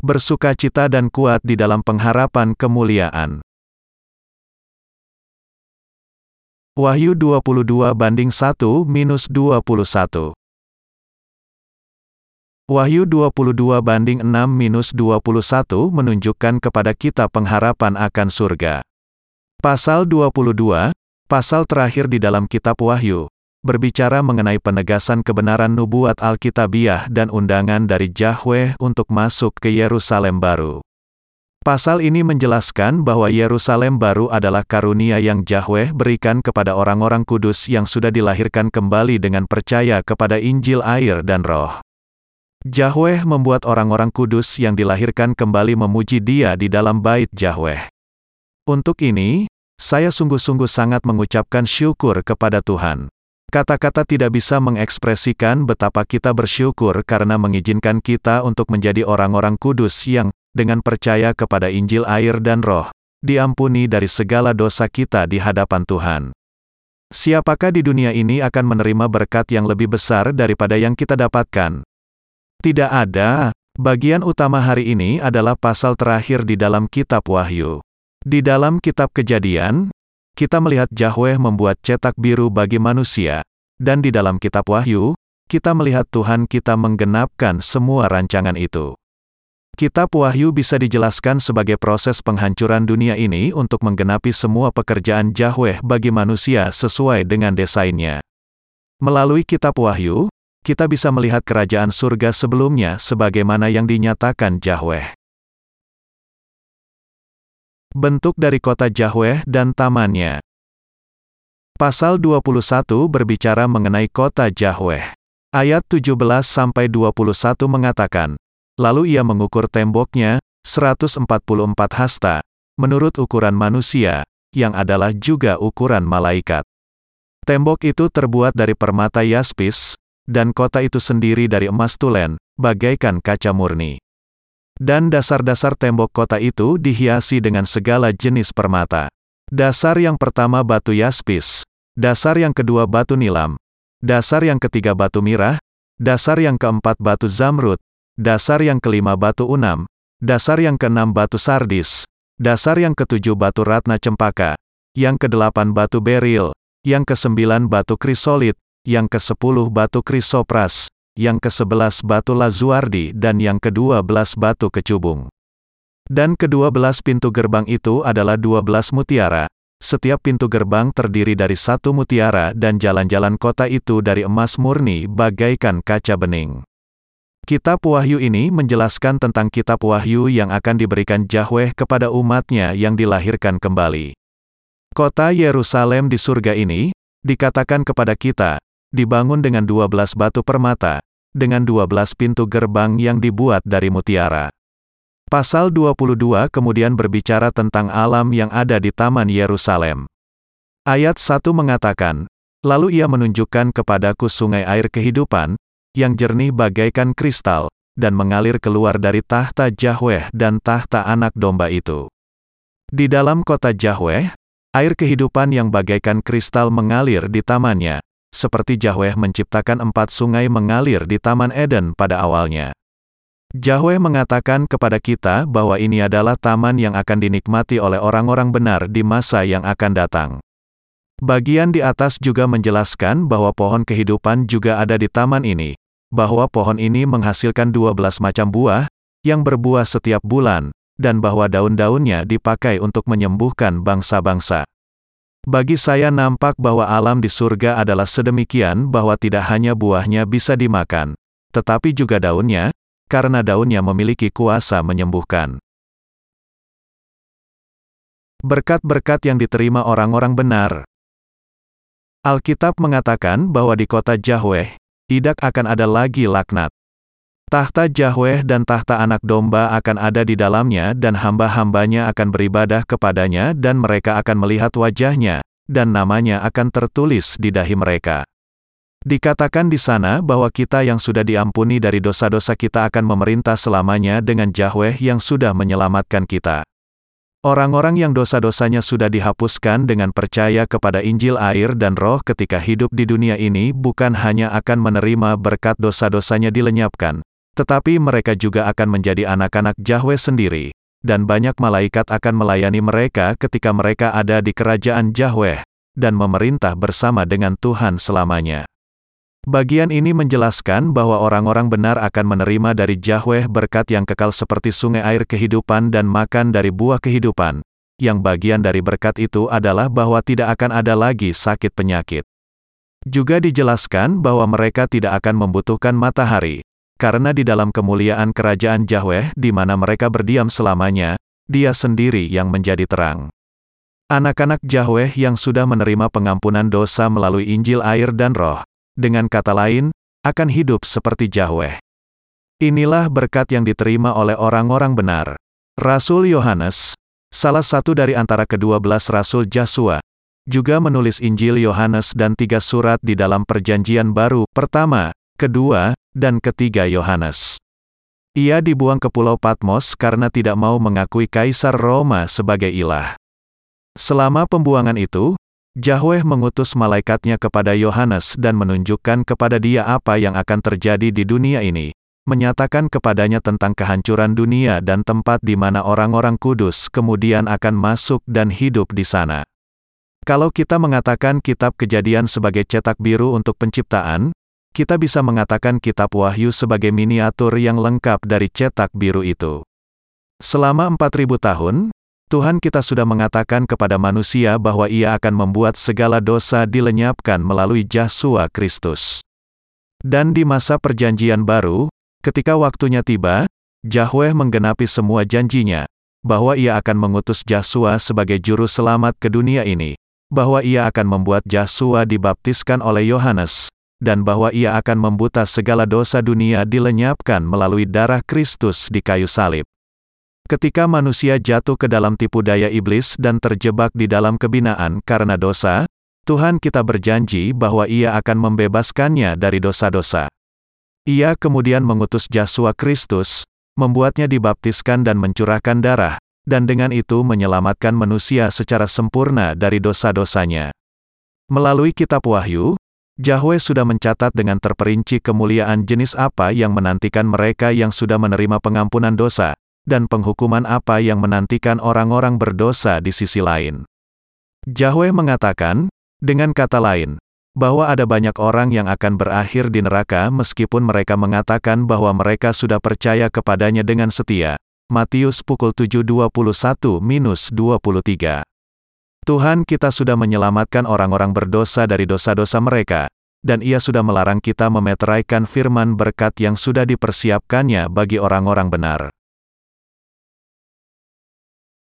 bersukacita dan kuat di dalam pengharapan kemuliaan. Wahyu 22 banding 1 minus 21 Wahyu 22 banding 6 minus 21 menunjukkan kepada kita pengharapan akan surga. Pasal 22, pasal terakhir di dalam kitab Wahyu, berbicara mengenai penegasan kebenaran nubuat Alkitabiah dan undangan dari Yahweh untuk masuk ke Yerusalem baru. Pasal ini menjelaskan bahwa Yerusalem baru adalah karunia yang Yahweh berikan kepada orang-orang kudus yang sudah dilahirkan kembali dengan percaya kepada Injil air dan roh. Yahweh membuat orang-orang kudus yang dilahirkan kembali memuji dia di dalam bait Yahweh. Untuk ini, saya sungguh-sungguh sangat mengucapkan syukur kepada Tuhan. Kata-kata tidak bisa mengekspresikan betapa kita bersyukur karena mengizinkan kita untuk menjadi orang-orang kudus yang, dengan percaya kepada Injil air dan roh, diampuni dari segala dosa kita di hadapan Tuhan. Siapakah di dunia ini akan menerima berkat yang lebih besar daripada yang kita dapatkan? Tidak ada. Bagian utama hari ini adalah pasal terakhir di dalam kitab Wahyu. Di dalam kitab Kejadian, kita melihat Yahweh membuat cetak biru bagi manusia, dan di dalam kitab Wahyu, kita melihat Tuhan kita menggenapkan semua rancangan itu. Kitab Wahyu bisa dijelaskan sebagai proses penghancuran dunia ini untuk menggenapi semua pekerjaan Yahweh bagi manusia sesuai dengan desainnya. Melalui kitab Wahyu, kita bisa melihat kerajaan surga sebelumnya sebagaimana yang dinyatakan Yahweh. Bentuk dari kota Yahweh dan tamannya. Pasal 21 berbicara mengenai kota Yahweh. Ayat 17 sampai 21 mengatakan, lalu ia mengukur temboknya 144 hasta menurut ukuran manusia, yang adalah juga ukuran malaikat. Tembok itu terbuat dari permata yaspis, dan kota itu sendiri dari emas tulen, bagaikan kaca murni. Dan dasar-dasar tembok kota itu dihiasi dengan segala jenis permata. Dasar yang pertama batu yaspis, dasar yang kedua batu nilam, dasar yang ketiga batu mirah, dasar yang keempat batu zamrud, dasar yang kelima batu unam, dasar yang keenam batu sardis, dasar yang ketujuh batu ratna cempaka, yang kedelapan batu beril, yang kesembilan batu krisolit, yang ke-10 batu krisopras, yang ke-11 batu lazuardi dan yang ke-12 batu kecubung. Dan kedua belas pintu gerbang itu adalah dua belas mutiara. Setiap pintu gerbang terdiri dari satu mutiara dan jalan-jalan kota itu dari emas murni bagaikan kaca bening. Kitab Wahyu ini menjelaskan tentang kitab Wahyu yang akan diberikan Yahweh kepada umatnya yang dilahirkan kembali. Kota Yerusalem di surga ini, dikatakan kepada kita, dibangun dengan 12 batu permata, dengan 12 pintu gerbang yang dibuat dari mutiara. Pasal 22 kemudian berbicara tentang alam yang ada di Taman Yerusalem. Ayat 1 mengatakan, Lalu ia menunjukkan kepadaku sungai air kehidupan, yang jernih bagaikan kristal, dan mengalir keluar dari tahta Yahweh dan tahta anak domba itu. Di dalam kota Yahweh, air kehidupan yang bagaikan kristal mengalir di tamannya, seperti Yahweh menciptakan empat sungai mengalir di Taman Eden pada awalnya. Yahweh mengatakan kepada kita bahwa ini adalah taman yang akan dinikmati oleh orang-orang benar di masa yang akan datang. Bagian di atas juga menjelaskan bahwa pohon kehidupan juga ada di taman ini, bahwa pohon ini menghasilkan 12 macam buah, yang berbuah setiap bulan, dan bahwa daun-daunnya dipakai untuk menyembuhkan bangsa-bangsa. Bagi saya nampak bahwa alam di surga adalah sedemikian bahwa tidak hanya buahnya bisa dimakan, tetapi juga daunnya, karena daunnya memiliki kuasa menyembuhkan. Berkat-berkat yang diterima orang-orang benar. Alkitab mengatakan bahwa di kota Yahweh, tidak akan ada lagi laknat. Tahta Yahweh dan tahta anak domba akan ada di dalamnya dan hamba-hambanya akan beribadah kepadanya dan mereka akan melihat wajahnya, dan namanya akan tertulis di dahi mereka. Dikatakan di sana bahwa kita yang sudah diampuni dari dosa-dosa kita akan memerintah selamanya dengan Yahweh yang sudah menyelamatkan kita. Orang-orang yang dosa-dosanya sudah dihapuskan dengan percaya kepada Injil air dan roh ketika hidup di dunia ini bukan hanya akan menerima berkat dosa-dosanya dilenyapkan, Tetapi mereka juga akan menjadi anak-anak Yahweh sendiri, dan banyak malaikat akan melayani mereka ketika mereka ada di kerajaan Yahweh, dan memerintah bersama dengan Tuhan selamanya. Bagian ini menjelaskan bahwa orang-orang benar akan menerima dari Yahweh berkat yang kekal seperti sungai air kehidupan dan makan dari buah kehidupan. Yang bagian dari berkat itu adalah bahwa tidak akan ada lagi sakit penyakit. Juga dijelaskan bahwa mereka tidak akan membutuhkan matahari, karena di dalam kemuliaan kerajaan Yahweh di mana mereka berdiam selamanya, dia sendiri yang menjadi terang. Anak-anak Yahweh yang sudah menerima pengampunan dosa melalui Injil air dan roh, dengan kata lain, akan hidup seperti Yahweh. Inilah berkat yang diterima oleh orang-orang benar. Rasul Yohanes, salah satu dari antara kedua belas Rasul Yesua, juga menulis Injil Yohanes dan tiga surat di dalam perjanjian baru, pertama, kedua, dan ketiga Yohanes. Ia dibuang ke Pulau Patmos karena tidak mau mengakui Kaisar Roma sebagai ilah. Selama pembuangan itu, Yahweh mengutus malaikatnya kepada Yohanes dan menunjukkan kepada dia apa yang akan terjadi di dunia ini, menyatakan kepadanya tentang kehancuran dunia dan tempat di mana orang-orang kudus kemudian akan masuk dan hidup di sana. Kalau kita mengatakan kitab kejadian sebagai cetak biru untuk penciptaan, kita bisa mengatakan kitab wahyu sebagai miniatur yang lengkap dari cetak biru itu. Selama 4000 tahun, Tuhan kita sudah mengatakan kepada manusia bahwa ia akan membuat segala dosa dilenyapkan melalui Yesus Kristus. Dan di masa perjanjian baru, ketika waktunya tiba, Yahweh menggenapi semua janjinya, bahwa ia akan mengutus Yesus sebagai juru selamat ke dunia ini, bahwa ia akan membuat Yesus dibaptiskan oleh Yohanes, dan bahwa ia akan membuta segala dosa dunia dilenyapkan melalui darah Kristus di kayu salib. Ketika manusia jatuh ke dalam tipu daya iblis dan terjebak di dalam kebinaan karena dosa, Tuhan kita berjanji bahwa Ia akan membebaskannya dari dosa-dosa. Ia kemudian mengutus Yesus Kristus, membuatnya dibaptiskan dan mencurahkan darah, dan dengan itu menyelamatkan manusia secara sempurna dari dosa-dosanya. Melalui kitab Wahyu, Yahweh sudah mencatat dengan terperinci kemuliaan jenis apa yang menantikan mereka yang sudah menerima pengampunan dosa, dan penghukuman apa yang menantikan orang-orang berdosa di sisi lain. Yahweh mengatakan, dengan kata lain, bahwa ada banyak orang yang akan berakhir di neraka meskipun mereka mengatakan bahwa mereka sudah percaya kepadanya dengan setia. Matius pukul 7:21-23. Tuhan kita sudah menyelamatkan orang-orang berdosa dari dosa-dosa mereka, dan ia sudah melarang kita memeteraikan firman berkat yang sudah dipersiapkannya bagi orang-orang benar.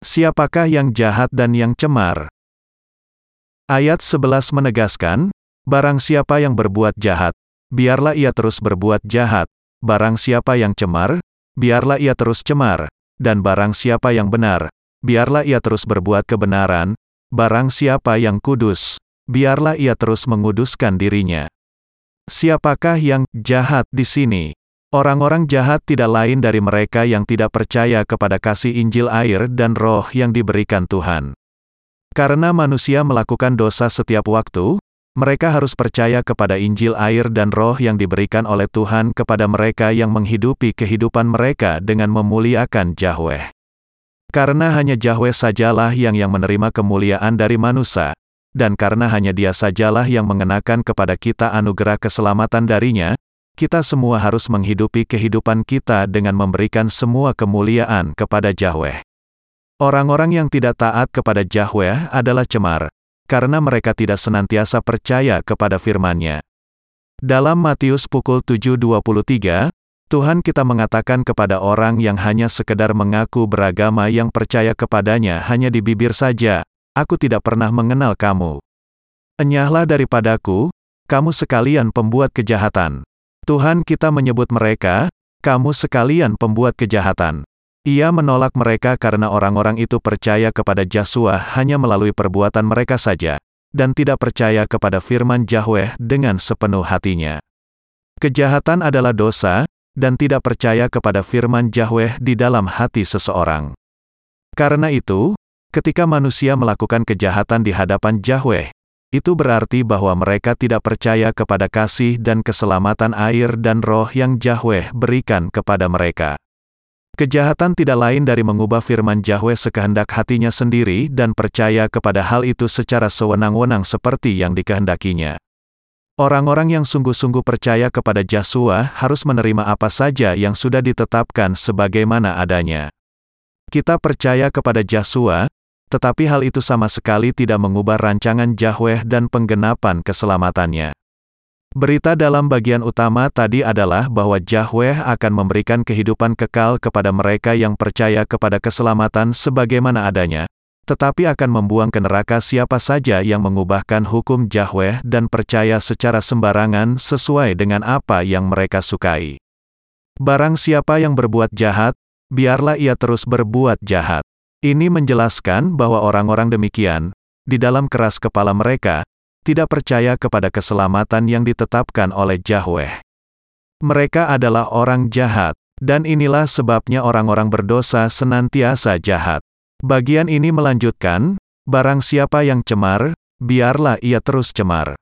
Siapakah yang jahat dan yang cemar? Ayat 11 menegaskan, Barang siapa yang berbuat jahat, biarlah ia terus berbuat jahat. Barang siapa yang cemar, biarlah ia terus cemar. Dan barang siapa yang benar, biarlah ia terus berbuat kebenaran. Barang siapa yang kudus, biarlah ia terus menguduskan dirinya. Siapakah yang jahat di sini? Orang-orang jahat tidak lain dari mereka yang tidak percaya kepada kasih Injil air dan roh yang diberikan Tuhan. Karena manusia melakukan dosa setiap waktu, mereka harus percaya kepada Injil air dan roh yang diberikan oleh Tuhan kepada mereka yang menghidupi kehidupan mereka dengan memuliakan Yahweh. Karena hanya Yahweh sajalah yang yang menerima kemuliaan dari manusia, dan karena hanya dia sajalah yang mengenakan kepada kita anugerah keselamatan darinya, kita semua harus menghidupi kehidupan kita dengan memberikan semua kemuliaan kepada Yahweh. Orang-orang yang tidak taat kepada Yahweh adalah cemar, karena mereka tidak senantiasa percaya kepada firman-Nya. Dalam Matius pukul 7.23, Tuhan kita mengatakan kepada orang yang hanya sekedar mengaku beragama yang percaya kepadanya hanya di bibir saja, Aku tidak pernah mengenal kamu. Enyahlah daripadaku, kamu sekalian pembuat kejahatan. Tuhan kita menyebut mereka, kamu sekalian pembuat kejahatan. Ia menolak mereka karena orang-orang itu percaya kepada Yesus hanya melalui perbuatan mereka saja, dan tidak percaya kepada firman Yahweh dengan sepenuh hatinya. Kejahatan adalah dosa, dan tidak percaya kepada firman Yahweh di dalam hati seseorang. Karena itu, ketika manusia melakukan kejahatan di hadapan Yahweh, itu berarti bahwa mereka tidak percaya kepada kasih dan keselamatan air dan roh yang Yahweh berikan kepada mereka. Kejahatan tidak lain dari mengubah firman Yahweh sekehendak hatinya sendiri dan percaya kepada hal itu secara sewenang-wenang seperti yang dikehendakinya. Orang-orang yang sungguh-sungguh percaya kepada Yahshua harus menerima apa saja yang sudah ditetapkan sebagaimana adanya. Kita percaya kepada Yahshua, tetapi hal itu sama sekali tidak mengubah rancangan Yahweh dan penggenapan keselamatannya. Berita dalam bagian utama tadi adalah bahwa Yahweh akan memberikan kehidupan kekal kepada mereka yang percaya kepada keselamatan sebagaimana adanya, tetapi akan membuang ke neraka siapa saja yang mengubahkan hukum Yahweh dan percaya secara sembarangan sesuai dengan apa yang mereka sukai. Barang siapa yang berbuat jahat, biarlah ia terus berbuat jahat. Ini menjelaskan bahwa orang-orang demikian, di dalam keras kepala mereka, tidak percaya kepada keselamatan yang ditetapkan oleh Yahweh. Mereka adalah orang jahat, dan inilah sebabnya orang-orang berdosa senantiasa jahat. Bagian ini melanjutkan, barang siapa yang cemar, biarlah ia terus cemar.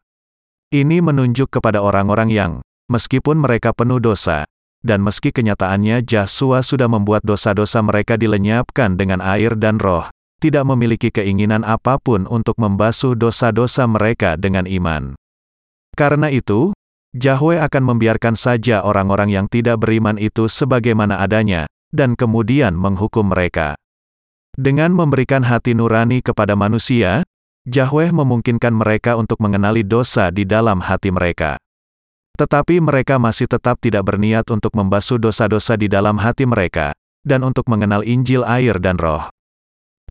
Ini menunjuk kepada orang-orang yang, meskipun mereka penuh dosa, dan meski kenyataannya Yahshua sudah membuat dosa-dosa mereka dilenyapkan dengan air dan roh, tidak memiliki keinginan apa pun untuk membasuh dosa-dosa mereka dengan iman. Karena itu, Yahweh akan membiarkan saja orang-orang yang tidak beriman itu sebagaimana adanya, dan kemudian menghukum mereka. Dengan memberikan hati nurani kepada manusia, Yahweh memungkinkan mereka untuk mengenali dosa di dalam hati mereka. Tetapi mereka masih tetap tidak berniat untuk membasuh dosa-dosa di dalam hati mereka, dan untuk mengenal Injil air dan roh.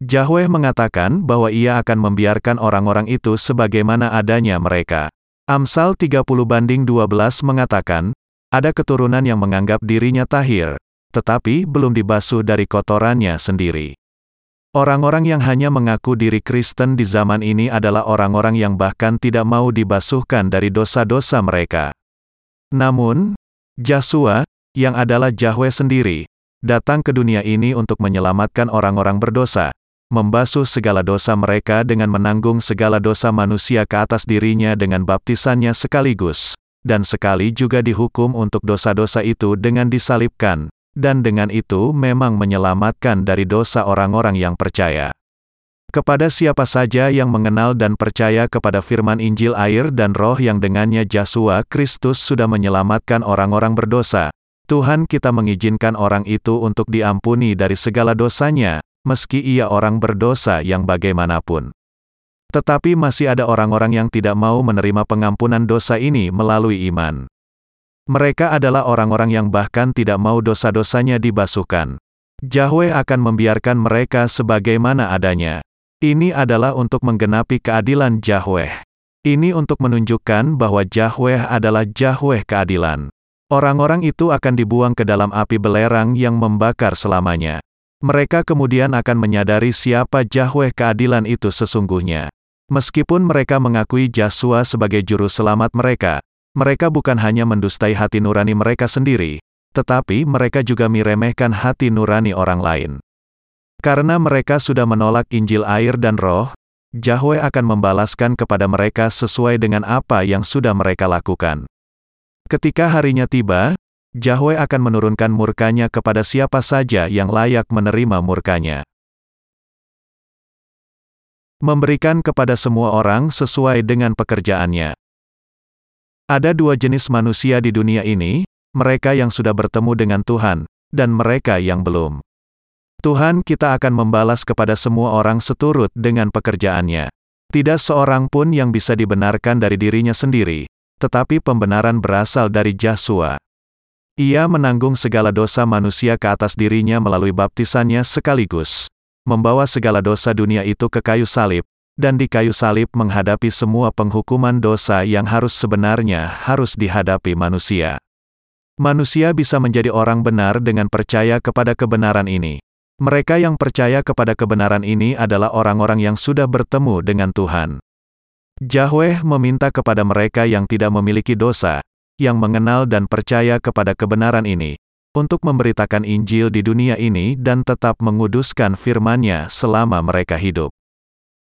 Yahweh mengatakan bahwa ia akan membiarkan orang-orang itu sebagaimana adanya mereka. Amsal 30 banding 12 mengatakan, ada keturunan yang menganggap dirinya tahir, tetapi belum dibasuh dari kotorannya sendiri. Orang-orang yang hanya mengaku diri Kristen di zaman ini adalah orang-orang yang bahkan tidak mau dibasuhkan dari dosa-dosa mereka. Namun, Yahshua, yang adalah Yahweh sendiri, datang ke dunia ini untuk menyelamatkan orang-orang berdosa, membasuh segala dosa mereka dengan menanggung segala dosa manusia ke atas dirinya dengan baptisannya sekaligus, dan sekali juga dihukum untuk dosa-dosa itu dengan disalibkan, dan dengan itu memang menyelamatkan dari dosa orang-orang yang percaya. Kepada siapa saja yang mengenal dan percaya kepada firman Injil air dan roh yang dengannya Yesus Kristus sudah menyelamatkan orang-orang berdosa, Tuhan kita mengizinkan orang itu untuk diampuni dari segala dosanya, meski ia orang berdosa yang bagaimanapun. Tetapi masih ada orang-orang yang tidak mau menerima pengampunan dosa ini melalui iman. Mereka adalah orang-orang yang bahkan tidak mau dosa-dosanya dibasuhkan. Yahweh akan membiarkan mereka sebagaimana adanya. Ini adalah untuk menggenapi keadilan Yahweh. Ini untuk menunjukkan bahwa Yahweh adalah Yahweh keadilan. Orang-orang itu akan dibuang ke dalam api belerang yang membakar selamanya. Mereka kemudian akan menyadari siapa Yahweh keadilan itu sesungguhnya. Meskipun mereka mengakui Yahshua sebagai juru selamat mereka, mereka bukan hanya mendustai hati nurani mereka sendiri, tetapi mereka juga meremehkan hati nurani orang lain. Karena mereka sudah menolak Injil air dan roh, Yahweh akan membalaskan kepada mereka sesuai dengan apa yang sudah mereka lakukan. Ketika harinya tiba, Yahweh akan menurunkan murkanya kepada siapa saja yang layak menerima murkanya. Memberikan kepada semua orang sesuai dengan pekerjaannya. Ada dua jenis manusia di dunia ini, mereka yang sudah bertemu dengan Tuhan, dan mereka yang belum. Tuhan kita akan membalas kepada semua orang seturut dengan pekerjaannya. Tidak seorang pun yang bisa dibenarkan dari dirinya sendiri, tetapi pembenaran berasal dari Yesus. Ia menanggung segala dosa manusia ke atas dirinya melalui baptisannya sekaligus, membawa segala dosa dunia itu ke kayu salib, dan di kayu salib menghadapi semua penghukuman dosa yang harus sebenarnya harus dihadapi manusia. Manusia bisa menjadi orang benar dengan percaya kepada kebenaran ini. Mereka yang percaya kepada kebenaran ini adalah orang-orang yang sudah bertemu dengan Tuhan. Yahweh meminta kepada mereka yang tidak memiliki dosa, yang mengenal dan percaya kepada kebenaran ini, untuk memberitakan Injil di dunia ini dan tetap menguduskan firman-Nya selama mereka hidup.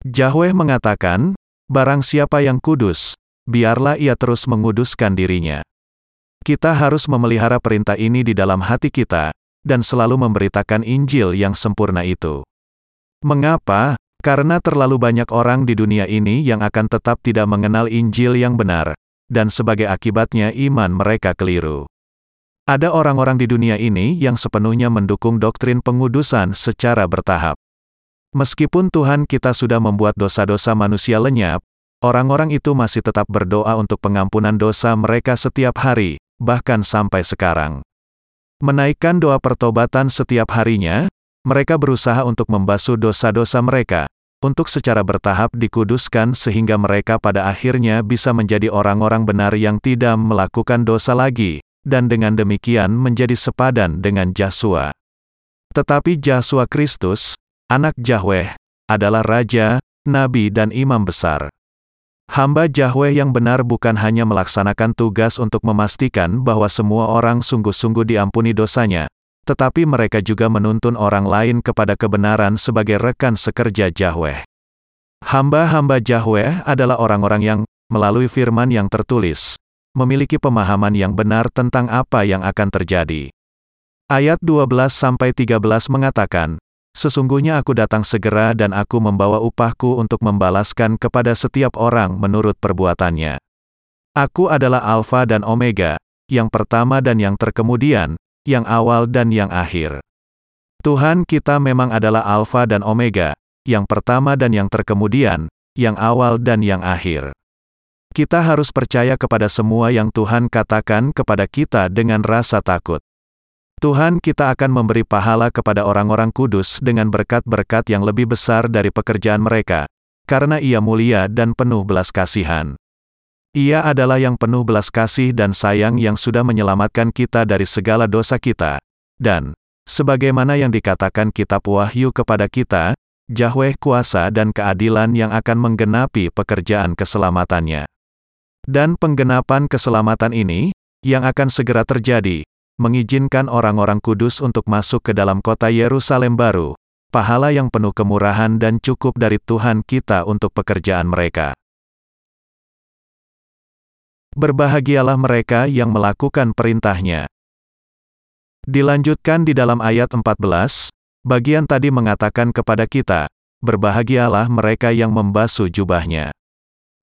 Yahweh mengatakan, barang siapa yang kudus, biarlah ia terus menguduskan dirinya. Kita harus memelihara perintah ini di dalam hati kita, dan selalu memberitakan Injil yang sempurna itu. Mengapa? Karena terlalu banyak orang di dunia ini yang akan tetap tidak mengenal Injil yang benar, dan sebagai akibatnya iman mereka keliru. Ada orang-orang di dunia ini yang sepenuhnya mendukung doktrin pengudusan secara bertahap. Meskipun Tuhan kita sudah membuat dosa-dosa manusia lenyap, orang-orang itu masih tetap berdoa untuk pengampunan dosa mereka setiap hari, bahkan sampai sekarang. Menaikkan doa pertobatan setiap harinya, mereka berusaha untuk membasuh dosa-dosa mereka, untuk secara bertahap dikuduskan sehingga mereka pada akhirnya bisa menjadi orang-orang benar yang tidak melakukan dosa lagi, dan dengan demikian menjadi sepadan dengan Yahsua. Tetapi Yahsua Kristus, anak Yahweh, adalah Raja, Nabi dan Imam Besar. Hamba Yahweh yang benar bukan hanya melaksanakan tugas untuk memastikan bahwa semua orang sungguh-sungguh diampuni dosanya, tetapi mereka juga menuntun orang lain kepada kebenaran sebagai rekan sekerja Yahweh. Hamba-hamba Yahweh adalah orang-orang yang, melalui firman yang tertulis, memiliki pemahaman yang benar tentang apa yang akan terjadi. Ayat 12-13 mengatakan, Sesungguhnya aku datang segera dan aku membawa upahku untuk membalaskan kepada setiap orang menurut perbuatannya. Aku adalah Alfa dan Omega, yang pertama dan yang terkemudian, yang awal dan yang akhir. Tuhan kita memang adalah Alfa dan Omega, yang pertama dan yang terkemudian, yang awal dan yang akhir. Kita harus percaya kepada semua yang Tuhan katakan kepada kita dengan rasa takut. Tuhan kita akan memberi pahala kepada orang-orang kudus dengan berkat-berkat yang lebih besar dari pekerjaan mereka, karena ia mulia dan penuh belas kasihan. Ia adalah yang penuh belas kasih dan sayang yang sudah menyelamatkan kita dari segala dosa kita. Dan, sebagaimana yang dikatakan kitab Wahyu kepada kita, Yahweh kuasa dan keadilan yang akan menggenapi pekerjaan keselamatannya. Dan penggenapan keselamatan ini, yang akan segera terjadi, mengizinkan orang-orang kudus untuk masuk ke dalam kota Yerusalem baru, pahala yang penuh kemurahan dan cukup dari Tuhan kita untuk pekerjaan mereka. Berbahagialah mereka yang melakukan perintahnya. Dilanjutkan di dalam ayat 14, bagian tadi mengatakan kepada kita, berbahagialah mereka yang membasuh jubahnya.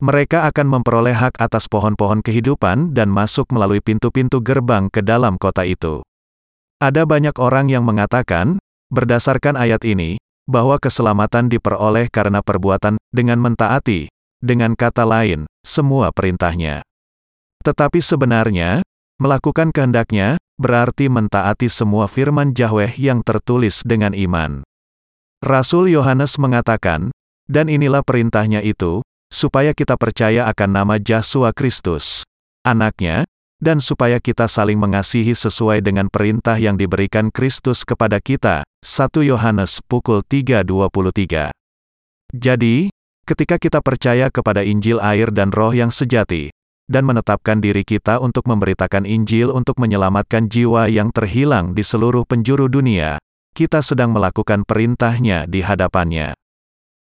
Mereka akan memperoleh hak atas pohon-pohon kehidupan dan masuk melalui pintu-pintu gerbang ke dalam kota itu. Ada banyak orang yang mengatakan, berdasarkan ayat ini, bahwa keselamatan diperoleh karena perbuatan dengan mentaati, dengan kata lain, semua perintahnya. Tetapi sebenarnya, melakukan kehendaknya, berarti mentaati semua firman Yahweh yang tertulis dengan iman. Rasul Yohanes mengatakan, dan inilah perintahnya itu, supaya kita percaya akan nama Yesus Kristus, anaknya, dan supaya kita saling mengasihi sesuai dengan perintah yang diberikan Kristus kepada kita. 1 Yohanes pukul 3.23 Jadi, ketika kita percaya kepada Injil air dan roh yang sejati, dan menetapkan diri kita untuk memberitakan Injil untuk menyelamatkan jiwa yang terhilang di seluruh penjuru dunia, kita sedang melakukan perintahnya di hadapannya.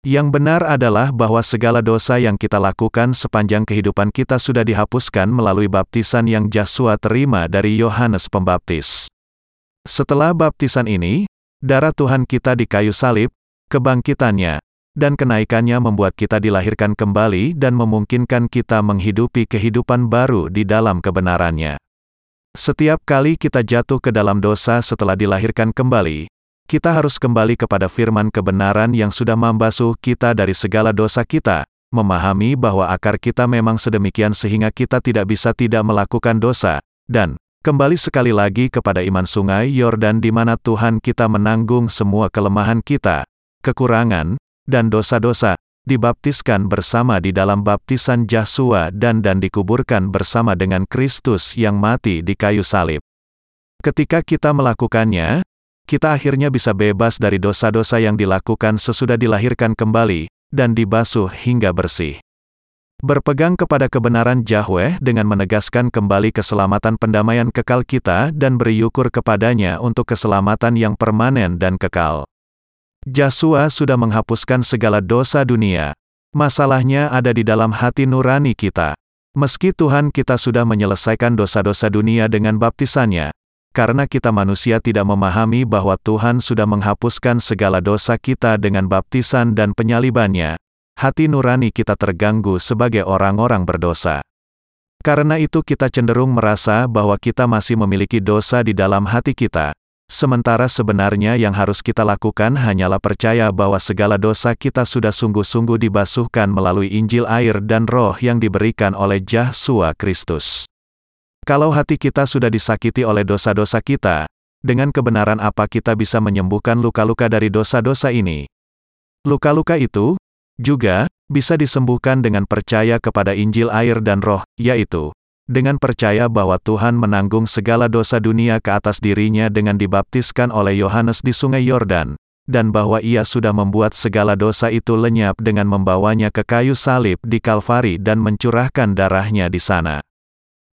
Yang benar adalah bahwa segala dosa yang kita lakukan sepanjang kehidupan kita sudah dihapuskan melalui baptisan yang Yesus terima dari Yohanes Pembaptis. Setelah baptisan ini, darah Tuhan kita di kayu salib, kebangkitannya, dan kenaikannya membuat kita dilahirkan kembali dan memungkinkan kita menghidupi kehidupan baru di dalam kebenarannya. Setiap kali kita jatuh ke dalam dosa setelah dilahirkan kembali, kita harus kembali kepada firman kebenaran yang sudah membasuh kita dari segala dosa kita, memahami bahwa akar kita memang sedemikian sehingga kita tidak bisa tidak melakukan dosa, dan kembali sekali lagi kepada iman sungai Yordan di mana Tuhan kita menanggung semua kelemahan kita, kekurangan, dan dosa-dosa, dibaptiskan bersama di dalam baptisan Yahsua dan dan dikuburkan bersama dengan Kristus yang mati di kayu salib. Ketika kita melakukannya, kita akhirnya bisa bebas dari dosa-dosa yang dilakukan sesudah dilahirkan kembali, dan dibasuh hingga bersih. Berpegang kepada kebenaran Yahweh dengan menegaskan kembali keselamatan pendamaian kekal kita dan bersyukur kepadanya untuk keselamatan yang permanen dan kekal. Yahsua sudah menghapuskan segala dosa dunia, Masalahnya ada di dalam hati nurani kita. Meski Tuhan kita sudah menyelesaikan dosa-dosa dunia dengan baptisannya, karena kita manusia tidak memahami bahwa Tuhan sudah menghapuskan segala dosa kita dengan baptisan dan penyalibannya, hati nurani kita terganggu sebagai orang-orang berdosa. Karena itu kita cenderung merasa bahwa kita masih memiliki dosa di dalam hati kita, sementara sebenarnya yang harus kita lakukan hanyalah percaya bahwa segala dosa kita sudah sungguh-sungguh dibasuhkan melalui Injil air dan roh yang diberikan oleh Yesus Kristus. Kalau hati kita sudah disakiti oleh dosa-dosa kita, dengan kebenaran apa kita bisa menyembuhkan luka-luka dari dosa-dosa ini? Luka-luka itu juga bisa disembuhkan dengan percaya kepada Injil air dan roh, yaitu dengan percaya bahwa Tuhan menanggung segala dosa dunia ke atas dirinya dengan dibaptiskan oleh Yohanes di sungai Yordan, dan bahwa ia sudah membuat segala dosa itu lenyap dengan membawanya ke kayu salib di Kalvari dan mencurahkan darahnya di sana.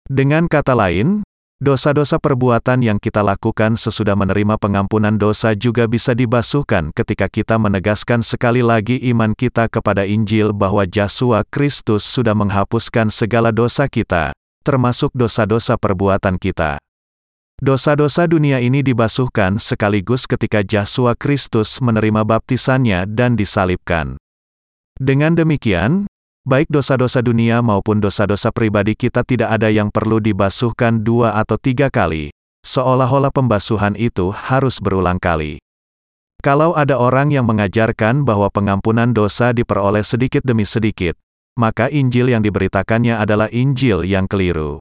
Dengan kata lain, dosa-dosa perbuatan yang kita lakukan sesudah menerima pengampunan dosa juga bisa dibasuhkan ketika kita menegaskan sekali lagi iman kita kepada Injil bahwa Yesus Kristus sudah menghapuskan segala dosa kita, termasuk dosa-dosa perbuatan kita. Dosa-dosa dunia ini dibasuhkan sekaligus ketika Yesus Kristus menerima baptisannya dan disalibkan. Dengan demikian, Baik dosa-dosa dunia maupun dosa-dosa pribadi kita tidak ada yang perlu dibasuhkan dua atau tiga kali, seolah-olah pembasuhan itu harus berulang kali. Kalau ada orang yang mengajarkan bahwa pengampunan dosa diperoleh sedikit demi sedikit, maka Injil yang diberitakannya adalah Injil yang keliru.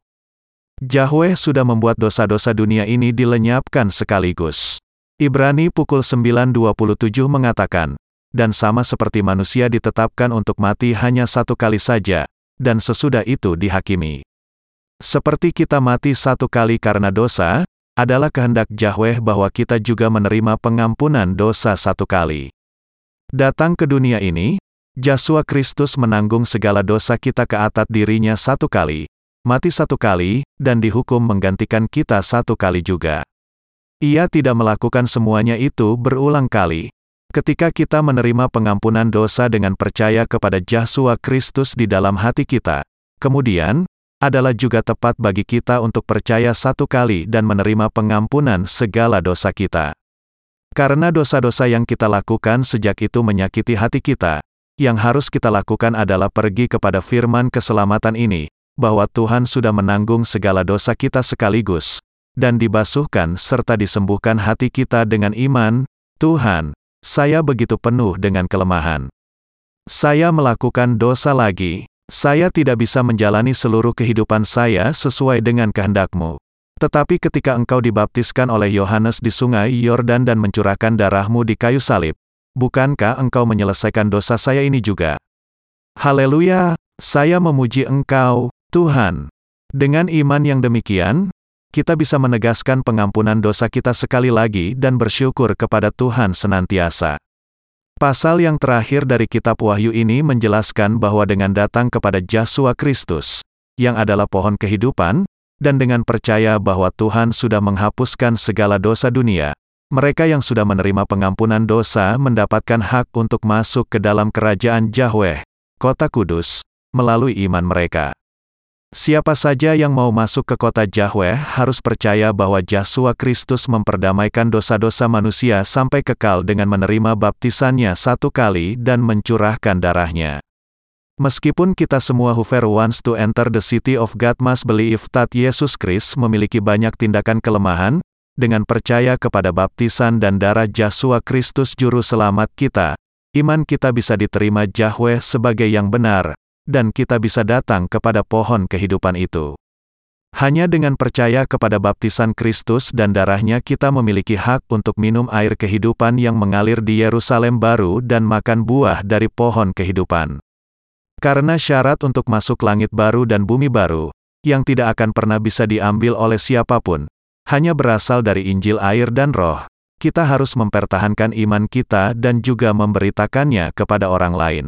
Yahweh sudah membuat dosa-dosa dunia ini dilenyapkan sekaligus. Ibrani pukul 9.27 mengatakan, dan sama seperti manusia ditetapkan untuk mati hanya satu kali saja, dan sesudah itu dihakimi. Seperti kita mati satu kali karena dosa, adalah kehendak Yahweh bahwa kita juga menerima pengampunan dosa satu kali. Datang ke dunia ini, Yesus Kristus menanggung segala dosa kita ke atas dirinya satu kali, mati satu kali, dan dihukum menggantikan kita satu kali juga. Ia tidak melakukan semuanya itu berulang kali, Ketika kita menerima pengampunan dosa dengan percaya kepada Yesus Kristus di dalam hati kita, kemudian, adalah juga tepat bagi kita untuk percaya satu kali dan menerima pengampunan segala dosa kita. Karena dosa-dosa yang kita lakukan sejak itu menyakiti hati kita, yang harus kita lakukan adalah pergi kepada firman keselamatan ini, bahwa Tuhan sudah menanggung segala dosa kita sekaligus, dan dibasuhkan serta disembuhkan hati kita dengan iman, Tuhan, saya begitu penuh dengan kelemahan. Saya melakukan dosa lagi. Saya tidak bisa menjalani seluruh kehidupan saya sesuai dengan kehendakmu. Tetapi ketika engkau dibaptiskan oleh Yohanes di sungai Yordan dan mencurahkan darahmu di kayu salib, bukankah engkau menyelesaikan dosa saya ini juga? Haleluya, saya memuji engkau, Tuhan. Dengan iman yang demikian, kita bisa menegaskan pengampunan dosa kita sekali lagi dan bersyukur kepada Tuhan senantiasa. Pasal yang terakhir dari kitab Wahyu ini menjelaskan bahwa dengan datang kepada Yesus Kristus, yang adalah pohon kehidupan, dan dengan percaya bahwa Tuhan sudah menghapuskan segala dosa dunia, mereka yang sudah menerima pengampunan dosa mendapatkan hak untuk masuk ke dalam kerajaan Yahweh, kota kudus, melalui iman mereka. Siapa saja yang mau masuk ke kota Yahweh harus percaya bahwa Yesus Kristus memperdamaikan dosa-dosa manusia sampai kekal dengan menerima baptisannya satu kali dan mencurahkan darahnya. Meskipun kita semua whoever wants to enter the city of God must believe that Yesus Kristus memiliki banyak tindakan kelemahan, dengan percaya kepada baptisan dan darah Yesus Kristus juru selamat kita, iman kita bisa diterima Yahweh sebagai yang benar, dan kita bisa datang kepada pohon kehidupan itu. Hanya dengan percaya kepada baptisan Kristus dan darahnya kita memiliki hak untuk minum air kehidupan yang mengalir di Yerusalem baru dan makan buah dari pohon kehidupan. Karena syarat untuk masuk langit baru dan bumi baru, yang tidak akan pernah bisa diambil oleh siapa pun, hanya berasal dari Injil air dan roh, kita harus mempertahankan iman kita dan juga memberitakannya kepada orang lain.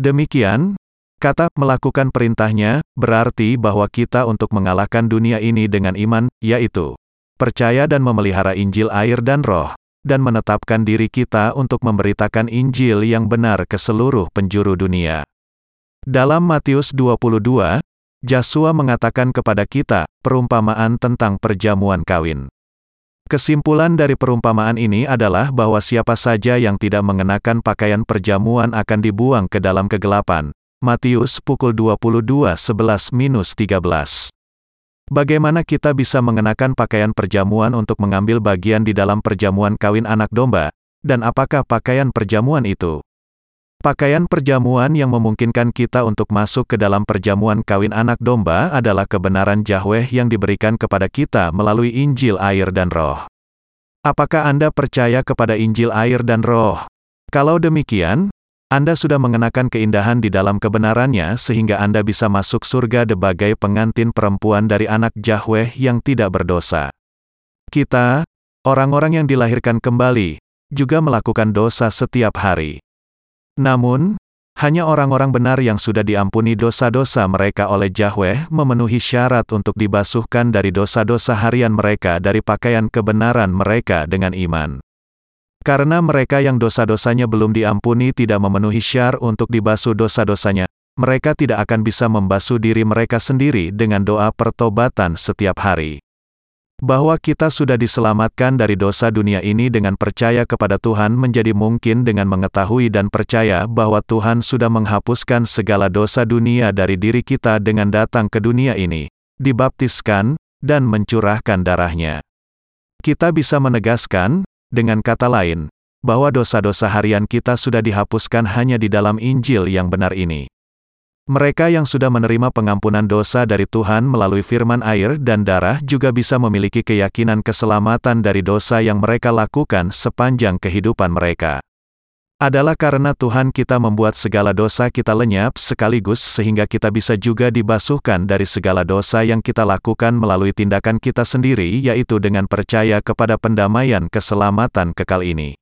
Demikian, Kata melakukan perintahnya berarti bahwa kita untuk mengalahkan dunia ini dengan iman, yaitu percaya dan memelihara Injil air dan roh, dan menetapkan diri kita untuk memberitakan Injil yang benar ke seluruh penjuru dunia. Dalam Matius 22, Joshua mengatakan kepada kita perumpamaan tentang perjamuan kawin. Kesimpulan dari perumpamaan ini adalah bahwa siapa saja yang tidak mengenakan pakaian perjamuan akan dibuang ke dalam kegelapan. Matius pukul 22.11-13 Bagaimana kita bisa mengenakan pakaian perjamuan untuk mengambil bagian di dalam perjamuan kawin anak domba? Dan apakah pakaian perjamuan itu? Pakaian perjamuan yang memungkinkan kita untuk masuk ke dalam perjamuan kawin anak domba adalah kebenaran Yahweh yang diberikan kepada kita melalui Injil air dan roh. Apakah Anda percaya kepada Injil air dan roh? Kalau demikian, anda sudah mengenakan keindahan di dalam kebenarannya sehingga Anda bisa masuk surga sebagai pengantin perempuan dari anak Yahweh yang tidak berdosa. Kita, orang-orang yang dilahirkan kembali, juga melakukan dosa setiap hari. Namun, hanya orang-orang benar yang sudah diampuni dosa-dosa mereka oleh Yahweh memenuhi syarat untuk dibasuhkan dari dosa-dosa harian mereka dari pakaian kebenaran mereka dengan iman. Karena mereka yang dosa-dosanya belum diampuni tidak memenuhi syarat untuk dibasuh dosa-dosanya, mereka tidak akan bisa membasuh diri mereka sendiri dengan doa pertobatan setiap hari. Bahwa kita sudah diselamatkan dari dosa dunia ini dengan percaya kepada Tuhan menjadi mungkin dengan mengetahui dan percaya bahwa Tuhan sudah menghapuskan segala dosa dunia dari diri kita dengan datang ke dunia ini, dibaptiskan, dan mencurahkan darahnya. Kita bisa menegaskan, dengan kata lain, bahwa dosa-dosa harian kita sudah dihapuskan hanya di dalam Injil yang benar ini. Mereka yang sudah menerima pengampunan dosa dari Tuhan melalui firman air dan darah juga bisa memiliki keyakinan keselamatan dari dosa yang mereka lakukan sepanjang kehidupan mereka. Adalah karena Tuhan kita membuat segala dosa kita lenyap sekaligus sehingga kita bisa juga dibasuhkan dari segala dosa yang kita lakukan melalui tindakan kita sendiri yaitu dengan percaya kepada pendamaian keselamatan kekal ini.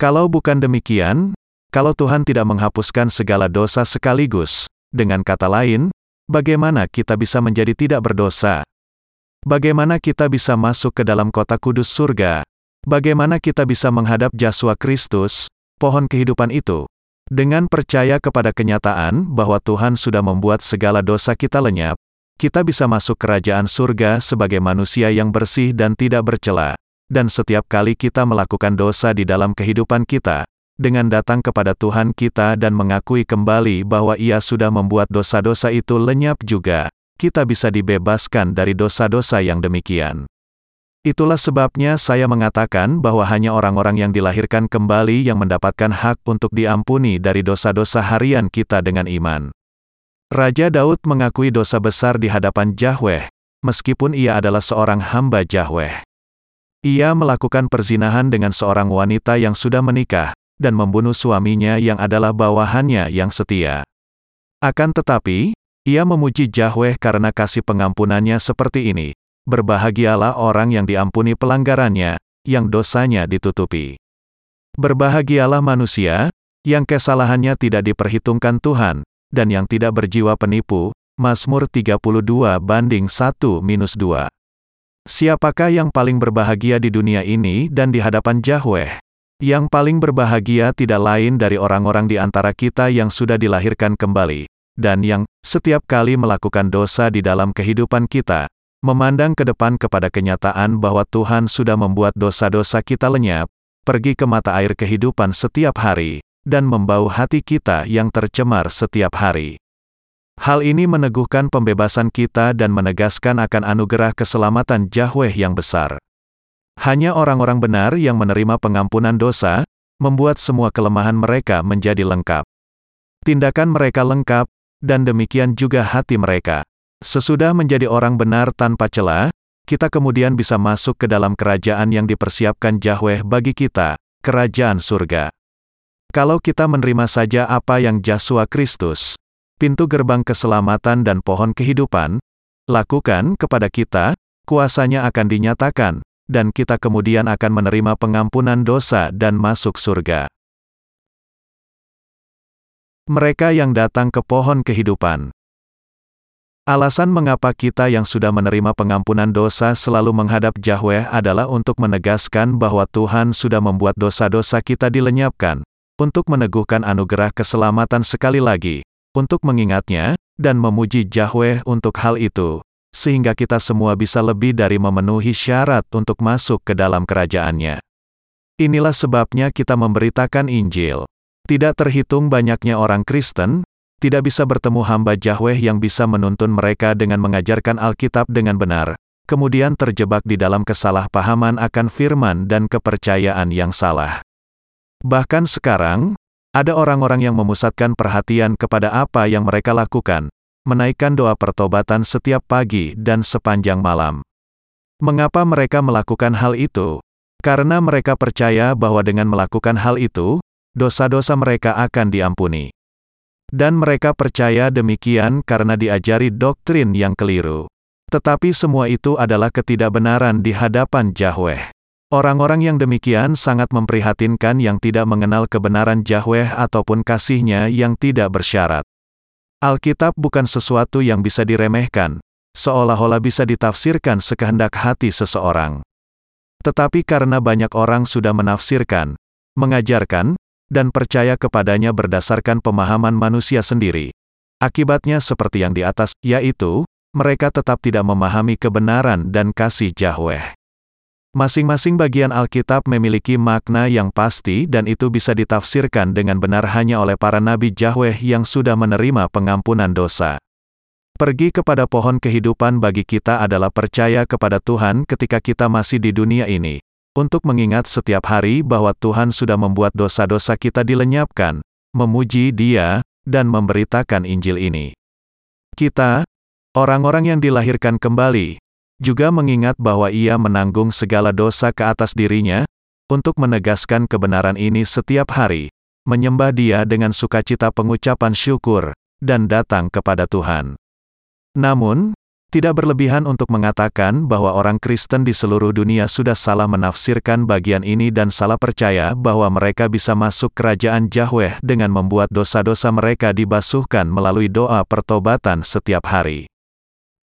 Kalau bukan demikian, kalau Tuhan tidak menghapuskan segala dosa sekaligus, dengan kata lain, bagaimana kita bisa menjadi tidak berdosa? Bagaimana kita bisa masuk ke dalam kota kudus surga? Bagaimana kita bisa menghadap Yesus Kristus, pohon kehidupan itu, dengan percaya kepada kenyataan bahwa Tuhan sudah membuat segala dosa kita lenyap, kita bisa masuk kerajaan surga sebagai manusia yang bersih dan tidak bercela. Dan setiap kali kita melakukan dosa di dalam kehidupan kita, dengan datang kepada Tuhan kita dan mengakui kembali bahwa Ia sudah membuat dosa-dosa itu lenyap juga, kita bisa dibebaskan dari dosa-dosa yang demikian. Itulah sebabnya saya mengatakan bahwa hanya orang-orang yang dilahirkan kembali yang mendapatkan hak untuk diampuni dari dosa-dosa harian kita dengan iman. Raja Daud mengakui dosa besar di hadapan Yahweh, meskipun ia adalah seorang hamba Yahweh. Ia melakukan perzinahan dengan seorang wanita yang sudah menikah, dan membunuh suaminya yang adalah bawahannya yang setia. Akan tetapi, ia memuji Yahweh karena kasih pengampunannya seperti ini, Berbahagialah orang yang diampuni pelanggarannya, yang dosanya ditutupi. Berbahagialah manusia, yang kesalahannya tidak diperhitungkan Tuhan, dan yang tidak berjiwa penipu, Mazmur 32 banding 1 minus 2. Siapakah yang paling berbahagia di dunia ini dan di hadapan Yahweh? Yang paling berbahagia tidak lain dari orang-orang di antara kita yang sudah dilahirkan kembali, dan yang setiap kali melakukan dosa di dalam kehidupan kita, memandang ke depan kepada kenyataan bahwa Tuhan sudah membuat dosa-dosa kita lenyap, pergi ke mata air kehidupan setiap hari, dan membau hati kita yang tercemar setiap hari. Hal ini meneguhkan pembebasan kita dan menegaskan akan anugerah keselamatan Yahweh yang besar. Hanya orang-orang benar yang menerima pengampunan dosa, membuat semua kelemahan mereka menjadi lengkap. Tindakan mereka lengkap, dan demikian juga hati mereka. Sesudah menjadi orang benar tanpa celah, kita kemudian bisa masuk ke dalam kerajaan yang dipersiapkan Yahweh bagi kita, kerajaan surga. Kalau kita menerima saja apa yang Yesus Kristus, pintu gerbang keselamatan dan pohon kehidupan, lakukan kepada kita, kuasanya akan dinyatakan, dan kita kemudian akan menerima pengampunan dosa dan masuk surga. Mereka yang datang ke pohon kehidupan, Alasan mengapa kita yang sudah menerima pengampunan dosa selalu menghadap Yahweh adalah untuk menegaskan bahwa Tuhan sudah membuat dosa-dosa kita dilenyapkan, untuk meneguhkan anugerah keselamatan sekali lagi, untuk mengingatnya, dan memuji Yahweh untuk hal itu, sehingga kita semua bisa lebih dari memenuhi syarat untuk masuk ke dalam kerajaannya. Inilah sebabnya kita memberitakan Injil. Tidak terhitung banyaknya orang Kristen, tidak bisa bertemu hamba Yahweh yang bisa menuntun mereka dengan mengajarkan Alkitab dengan benar, kemudian terjebak di dalam kesalahpahaman akan firman dan kepercayaan yang salah. Bahkan sekarang, ada orang-orang yang memusatkan perhatian kepada apa yang mereka lakukan, menaikkan doa pertobatan setiap pagi dan sepanjang malam. Mengapa mereka melakukan hal itu? Karena mereka percaya bahwa dengan melakukan hal itu, dosa-dosa mereka akan diampuni. Dan mereka percaya demikian karena diajari doktrin yang keliru. Tetapi semua itu adalah ketidakbenaran di hadapan Yahweh. Orang-orang yang demikian sangat memprihatinkan yang tidak mengenal kebenaran Yahweh ataupun kasihnya yang tidak bersyarat. Alkitab bukan sesuatu yang bisa diremehkan, seolah-olah bisa ditafsirkan sekehendak hati seseorang. Tetapi karena banyak orang sudah menafsirkan, mengajarkan, dan percaya kepadanya berdasarkan pemahaman manusia sendiri. Akibatnya seperti yang di atas, yaitu, mereka tetap tidak memahami kebenaran dan kasih Yahweh. Masing-masing bagian Alkitab memiliki makna yang pasti dan itu bisa ditafsirkan dengan benar hanya oleh para nabi Yahweh yang sudah menerima pengampunan dosa. Pergi kepada pohon kehidupan bagi kita adalah percaya kepada Tuhan ketika kita masih di dunia ini, untuk mengingat setiap hari bahwa Tuhan sudah membuat dosa-dosa kita dilenyapkan, memuji Dia, dan memberitakan Injil ini. Kita, orang-orang yang dilahirkan kembali, juga mengingat bahwa Ia menanggung segala dosa ke atas dirinya, untuk menegaskan kebenaran ini setiap hari, menyembah Dia dengan sukacita pengucapan syukur, dan datang kepada Tuhan. Namun, tidak berlebihan untuk mengatakan bahwa orang Kristen di seluruh dunia sudah salah menafsirkan bagian ini dan salah percaya bahwa mereka bisa masuk kerajaan Yahweh dengan membuat dosa-dosa mereka dibasuhkan melalui doa pertobatan setiap hari.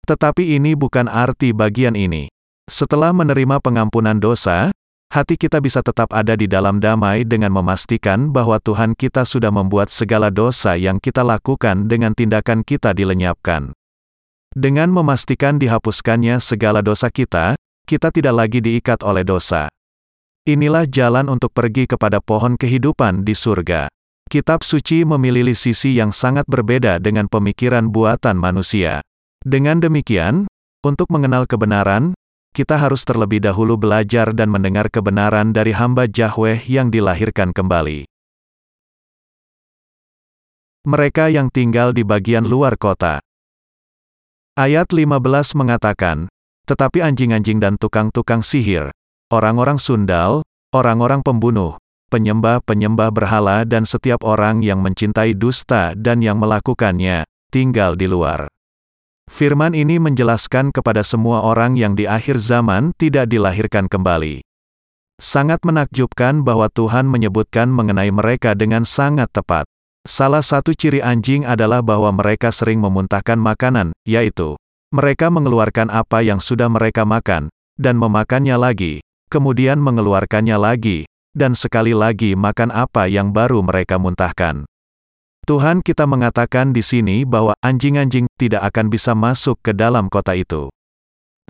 Tetapi ini bukan arti bagian ini. Setelah menerima pengampunan dosa, hati kita bisa tetap ada di dalam damai dengan memastikan bahwa Tuhan kita sudah membuat segala dosa yang kita lakukan dengan tindakan kita dilenyapkan. Dengan memastikan dihapuskannya segala dosa kita, kita tidak lagi diikat oleh dosa. Inilah jalan untuk pergi kepada pohon kehidupan di surga. Kitab suci memiliki sisi yang sangat berbeda dengan pemikiran buatan manusia. Dengan demikian, untuk mengenal kebenaran, kita harus terlebih dahulu belajar dan mendengar kebenaran dari hamba Yahweh yang dilahirkan kembali. Mereka yang tinggal di bagian luar kota. Ayat 15 mengatakan, tetapi anjing-anjing dan tukang-tukang sihir, orang-orang sundal, orang-orang pembunuh, penyembah-penyembah berhala dan setiap orang yang mencintai dusta dan yang melakukannya, tinggal di luar. Firman ini menjelaskan kepada semua orang yang di akhir zaman tidak dilahirkan kembali. Sangat menakjubkan bahwa Tuhan menyebutkan mengenai mereka dengan sangat tepat. Salah satu ciri anjing adalah bahwa mereka sering memuntahkan makanan, yaitu, mereka mengeluarkan apa yang sudah mereka makan, dan memakannya lagi, kemudian mengeluarkannya lagi, dan sekali lagi makan apa yang baru mereka muntahkan. Tuhan kita mengatakan di sini bahwa anjing-anjing tidak akan bisa masuk ke dalam kota itu.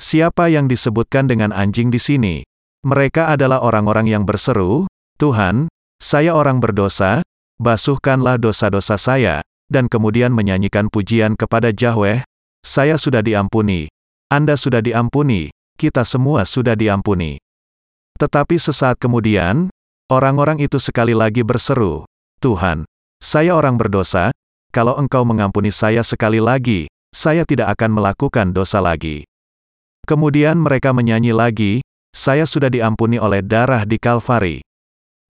Siapa yang disebutkan dengan anjing di sini? Mereka adalah orang-orang yang berseru, Tuhan, saya orang berdosa, basuhkanlah dosa-dosa saya, dan kemudian menyanyikan pujian kepada Yahweh, saya sudah diampuni, Anda sudah diampuni, kita semua sudah diampuni. Tetapi sesaat kemudian, orang-orang itu sekali lagi berseru, Tuhan, saya orang berdosa, kalau engkau mengampuni saya sekali lagi, saya tidak akan melakukan dosa lagi. Kemudian mereka menyanyi lagi, saya sudah diampuni oleh darah di Kalvari.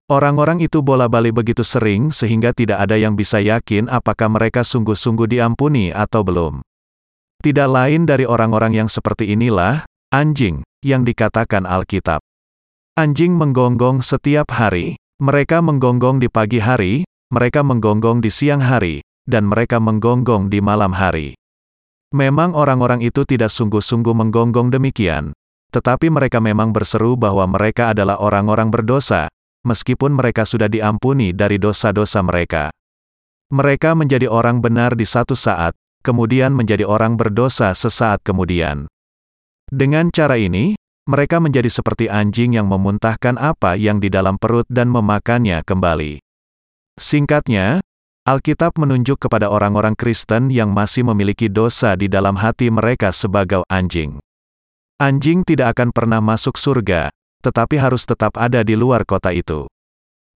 Orang-orang itu bola-balik begitu sering sehingga tidak ada yang bisa yakin apakah mereka sungguh-sungguh diampuni atau belum. Tidak lain dari orang-orang yang seperti inilah, anjing, yang dikatakan Alkitab. Anjing menggonggong setiap hari, mereka menggonggong di pagi hari, mereka menggonggong di siang hari, dan mereka menggonggong di malam hari. Memang orang-orang itu tidak sungguh-sungguh menggonggong demikian, tetapi mereka memang berseru bahwa mereka adalah orang-orang berdosa, meskipun mereka sudah diampuni dari dosa-dosa mereka. Mereka menjadi orang benar di satu saat, kemudian menjadi orang berdosa sesaat kemudian. Dengan cara ini, mereka menjadi seperti anjing yang memuntahkan apa yang di dalam perut dan memakannya kembali. Singkatnya, Alkitab menunjuk kepada orang-orang Kristen yang masih memiliki dosa di dalam hati mereka sebagai anjing. Anjing tidak akan pernah masuk surga, tetapi harus tetap ada di luar kota itu.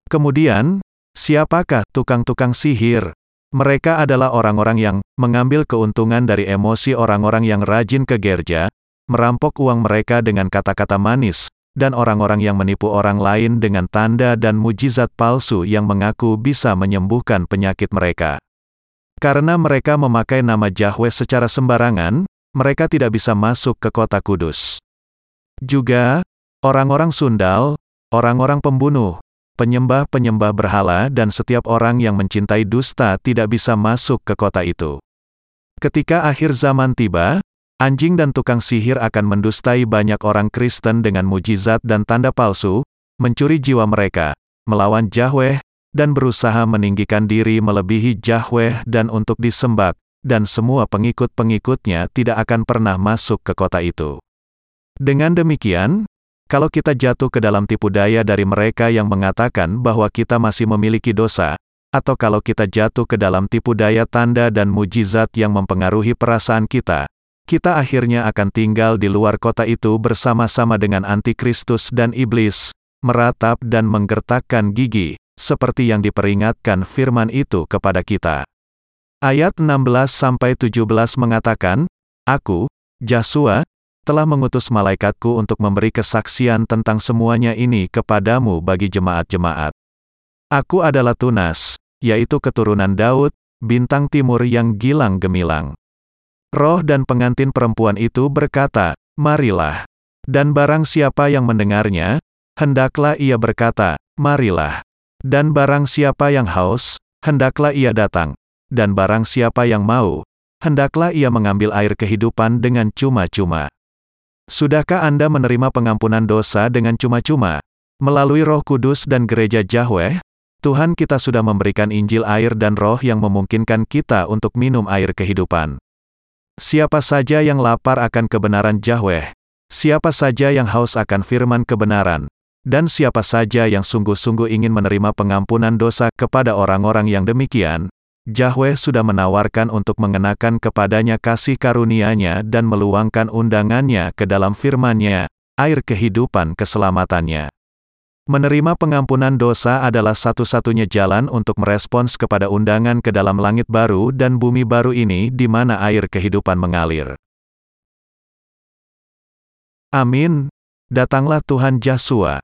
Kemudian, siapakah tukang-tukang sihir? Mereka adalah orang-orang yang mengambil keuntungan dari emosi orang-orang yang rajin ke gereja, merampok uang mereka dengan kata-kata manis, dan orang-orang yang menipu orang lain dengan tanda dan mujizat palsu yang mengaku bisa menyembuhkan penyakit mereka. Karena mereka memakai nama Yahweh secara sembarangan, mereka tidak bisa masuk ke kota kudus. Juga, orang-orang sundal, orang-orang pembunuh, penyembah-penyembah berhala dan setiap orang yang mencintai dusta tidak bisa masuk ke kota itu. Ketika akhir zaman tiba, Anjing dan tukang sihir akan mendustai banyak orang Kristen dengan mujizat dan tanda palsu, mencuri jiwa mereka, melawan Yahweh, dan berusaha meninggikan diri melebihi Yahweh dan untuk disembah, dan semua pengikut-pengikutnya tidak akan pernah masuk ke kota itu. Dengan demikian, kalau kita jatuh ke dalam tipu daya dari mereka yang mengatakan bahwa kita masih memiliki dosa, atau kalau kita jatuh ke dalam tipu daya tanda dan mujizat yang mempengaruhi perasaan kita, kita akhirnya akan tinggal di luar kota itu bersama-sama dengan antikristus dan iblis, meratap dan menggertakkan gigi, seperti yang diperingatkan firman itu kepada kita. Ayat 16-17 mengatakan, Aku, Jasua, telah mengutus malaikatku untuk memberi kesaksian tentang semuanya ini kepadamu bagi jemaat-jemaat. Aku adalah Tunas, yaitu keturunan Daud, bintang timur yang gilang gemilang. Roh dan pengantin perempuan itu berkata, Marilah. Dan barang siapa yang mendengarnya, hendaklah ia berkata, Marilah. Dan barang siapa yang haus, hendaklah ia datang. Dan barang siapa yang mau, hendaklah ia mengambil air kehidupan dengan cuma-cuma. Sudahkah Anda menerima pengampunan dosa dengan cuma-cuma? Melalui roh kudus dan gereja Yahweh, Tuhan kita sudah memberikan Injil air dan roh yang memungkinkan kita untuk minum air kehidupan. Siapa saja yang lapar akan kebenaran Yahweh, siapa saja yang haus akan firman kebenaran, dan siapa saja yang sungguh-sungguh ingin menerima pengampunan dosa kepada orang-orang yang demikian, Yahweh sudah menawarkan untuk mengenakan kepadanya kasih karunia-Nya dan meluangkan undangannya ke dalam firman-Nya, air kehidupan keselamatannya. Menerima pengampunan dosa adalah satu-satunya jalan untuk merespons kepada undangan ke dalam langit baru dan bumi baru ini di mana air kehidupan mengalir. Amin. Datanglah Tuhan Yesus.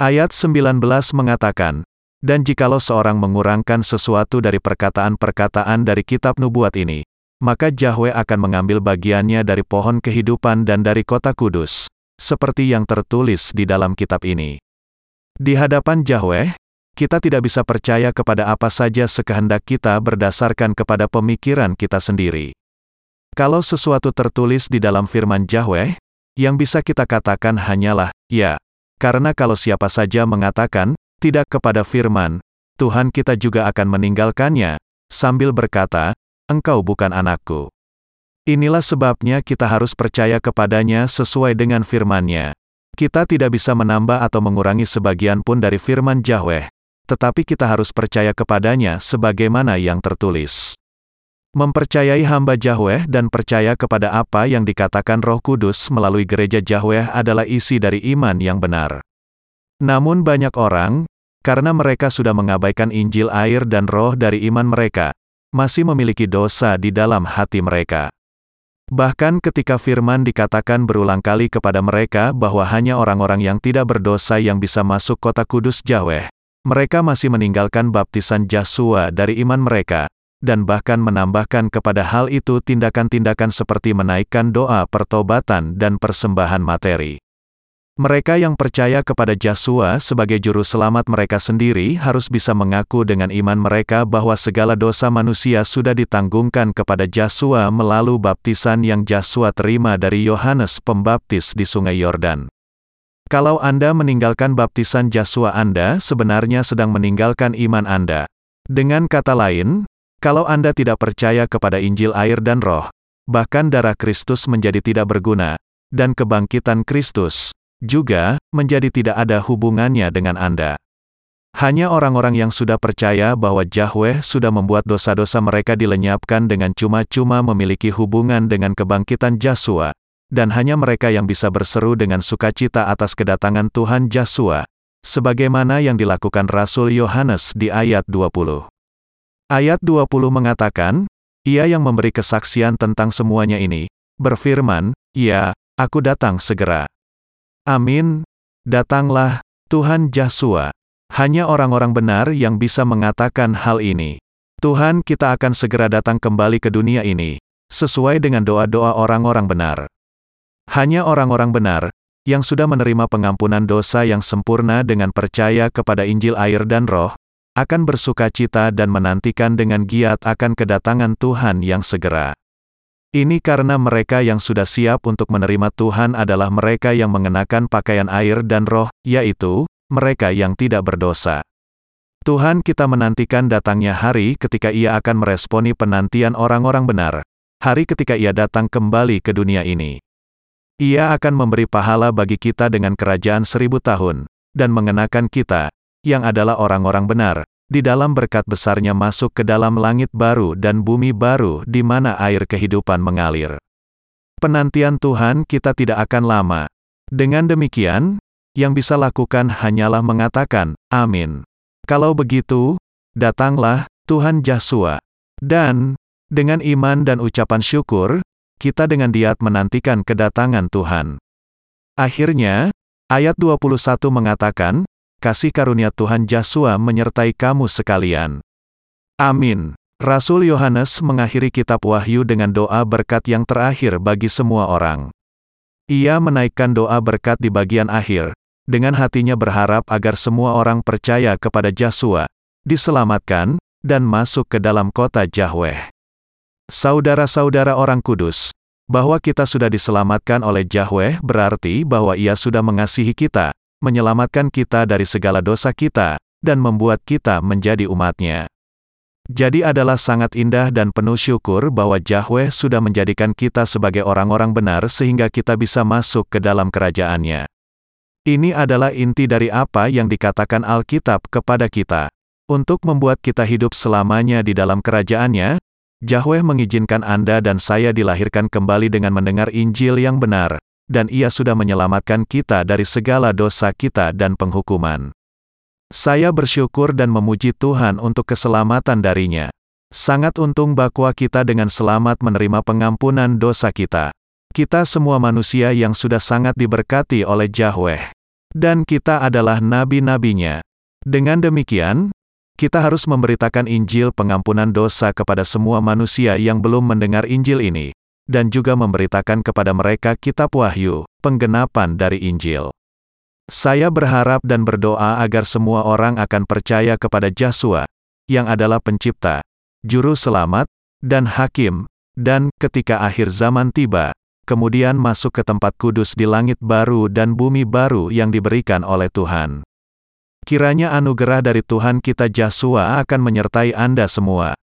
Ayat 19 mengatakan, Dan jikalau seorang mengurangkan sesuatu dari perkataan-perkataan dari kitab nubuat ini, maka Yahweh akan mengambil bagiannya dari pohon kehidupan dan dari kota kudus, seperti yang tertulis di dalam kitab ini. Di hadapan Yahweh, kita tidak bisa percaya kepada apa saja sekehendak kita berdasarkan kepada pemikiran kita sendiri. Kalau sesuatu tertulis di dalam firman Yahweh, yang bisa kita katakan hanyalah, ya. Karena kalau siapa saja mengatakan, tidak kepada firman, Tuhan kita juga akan meninggalkannya, sambil berkata, engkau bukan anakku. Inilah sebabnya kita harus percaya kepadanya sesuai dengan firman-Nya. Kita tidak bisa menambah atau mengurangi sebagian pun dari firman Yahweh, tetapi kita harus percaya kepadanya sebagaimana yang tertulis. Mempercayai hamba Yahweh dan percaya kepada apa yang dikatakan Roh Kudus melalui gereja Yahweh adalah isi dari iman yang benar. Namun banyak orang, karena mereka sudah mengabaikan Injil air dan roh dari iman mereka, masih memiliki dosa di dalam hati mereka. Bahkan ketika firman dikatakan berulang kali kepada mereka bahwa hanya orang-orang yang tidak berdosa yang bisa masuk kota kudus Yahweh, mereka masih meninggalkan baptisan Yasua dari iman mereka, dan bahkan menambahkan kepada hal itu tindakan-tindakan seperti menaikkan doa pertobatan dan persembahan materi. Mereka yang percaya kepada Yesus sebagai juru selamat mereka sendiri harus bisa mengaku dengan iman mereka bahwa segala dosa manusia sudah ditanggungkan kepada Yesus melalui baptisan yang Yesus terima dari Yohanes Pembaptis di Sungai Yordan. Kalau Anda meninggalkan baptisan Yesus Anda sebenarnya sedang meninggalkan iman Anda. Dengan kata lain, kalau Anda tidak percaya kepada Injil air dan roh, bahkan darah Kristus menjadi tidak berguna, dan kebangkitan Kristus, juga menjadi tidak ada hubungannya dengan Anda. Hanya orang-orang yang sudah percaya bahwa Yahweh sudah membuat dosa-dosa mereka dilenyapkan dengan cuma-cuma memiliki hubungan dengan kebangkitan Yesus, dan hanya mereka yang bisa berseru dengan sukacita atas kedatangan Tuhan Yesus, sebagaimana yang dilakukan Rasul Yohanes di ayat 20. Ayat 20 mengatakan, ia yang memberi kesaksian tentang semuanya ini, berfirman, Ya, aku datang segera. Amin. Datanglah, Tuhan Yesus. Hanya orang-orang benar yang bisa mengatakan hal ini. Tuhan kita akan segera datang kembali ke dunia ini, sesuai dengan doa-doa orang-orang benar. Hanya orang-orang benar, yang sudah menerima pengampunan dosa yang sempurna dengan percaya kepada Injil air dan roh, akan bersuka cita dan menantikan dengan giat akan kedatangan Tuhan yang segera. Ini karena mereka yang sudah siap untuk menerima Tuhan adalah mereka yang mengenakan pakaian air dan roh, yaitu mereka yang tidak berdosa. Tuhan kita menantikan datangnya hari ketika Ia akan meresponi penantian orang-orang benar, hari ketika Ia datang kembali ke dunia ini. Ia akan memberi pahala bagi kita dengan kerajaan seribu tahun, dan mengenakan kita, yang adalah orang-orang benar, di dalam berkat besarnya masuk ke dalam langit baru dan bumi baru di mana air kehidupan mengalir. Penantian Tuhan kita tidak akan lama. Dengan demikian, yang bisa lakukan hanyalah mengatakan, Amin. Kalau begitu, datanglah, Tuhan Yesus. Dan, dengan iman dan ucapan syukur, kita dengan diat menantikan kedatangan Tuhan. Akhirnya, ayat 21 mengatakan, kasih karunia Tuhan Yesus menyertai kamu sekalian. Amin. Rasul Yohanes mengakhiri kitab Wahyu dengan doa berkat yang terakhir bagi semua orang. Ia menaikkan doa berkat di bagian akhir, dengan hatinya berharap agar semua orang percaya kepada Yesus, diselamatkan, dan masuk ke dalam kota Yahweh. Saudara-saudara orang kudus, bahwa kita sudah diselamatkan oleh Yahweh berarti bahwa ia sudah mengasihi kita, menyelamatkan kita dari segala dosa kita, dan membuat kita menjadi umatnya. Jadi adalah sangat indah dan penuh syukur bahwa Yahweh sudah menjadikan kita sebagai orang-orang benar sehingga kita bisa masuk ke dalam kerajaannya. Ini adalah inti dari apa yang dikatakan Alkitab kepada kita. Untuk membuat kita hidup selamanya di dalam kerajaannya, Yahweh mengizinkan Anda dan saya dilahirkan kembali dengan mendengar Injil yang benar, dan ia sudah menyelamatkan kita dari segala dosa kita dan penghukuman. Saya bersyukur dan memuji Tuhan untuk keselamatan darinya. Sangat untung bahwa kita dengan selamat menerima pengampunan dosa kita. Kita semua manusia yang sudah sangat diberkati oleh Yahweh. Dan kita adalah nabi-nabinya. Dengan demikian, kita harus memberitakan Injil pengampunan dosa kepada semua manusia yang belum mendengar Injil ini dan juga memberitakan kepada mereka kitab wahyu, penggenapan dari Injil. Saya berharap dan berdoa agar semua orang akan percaya kepada Yesus, yang adalah pencipta, juru selamat, dan hakim, dan ketika akhir zaman tiba, kemudian masuk ke tempat kudus di langit baru dan bumi baru yang diberikan oleh Tuhan. Kiranya anugerah dari Tuhan kita Yesus akan menyertai Anda semua.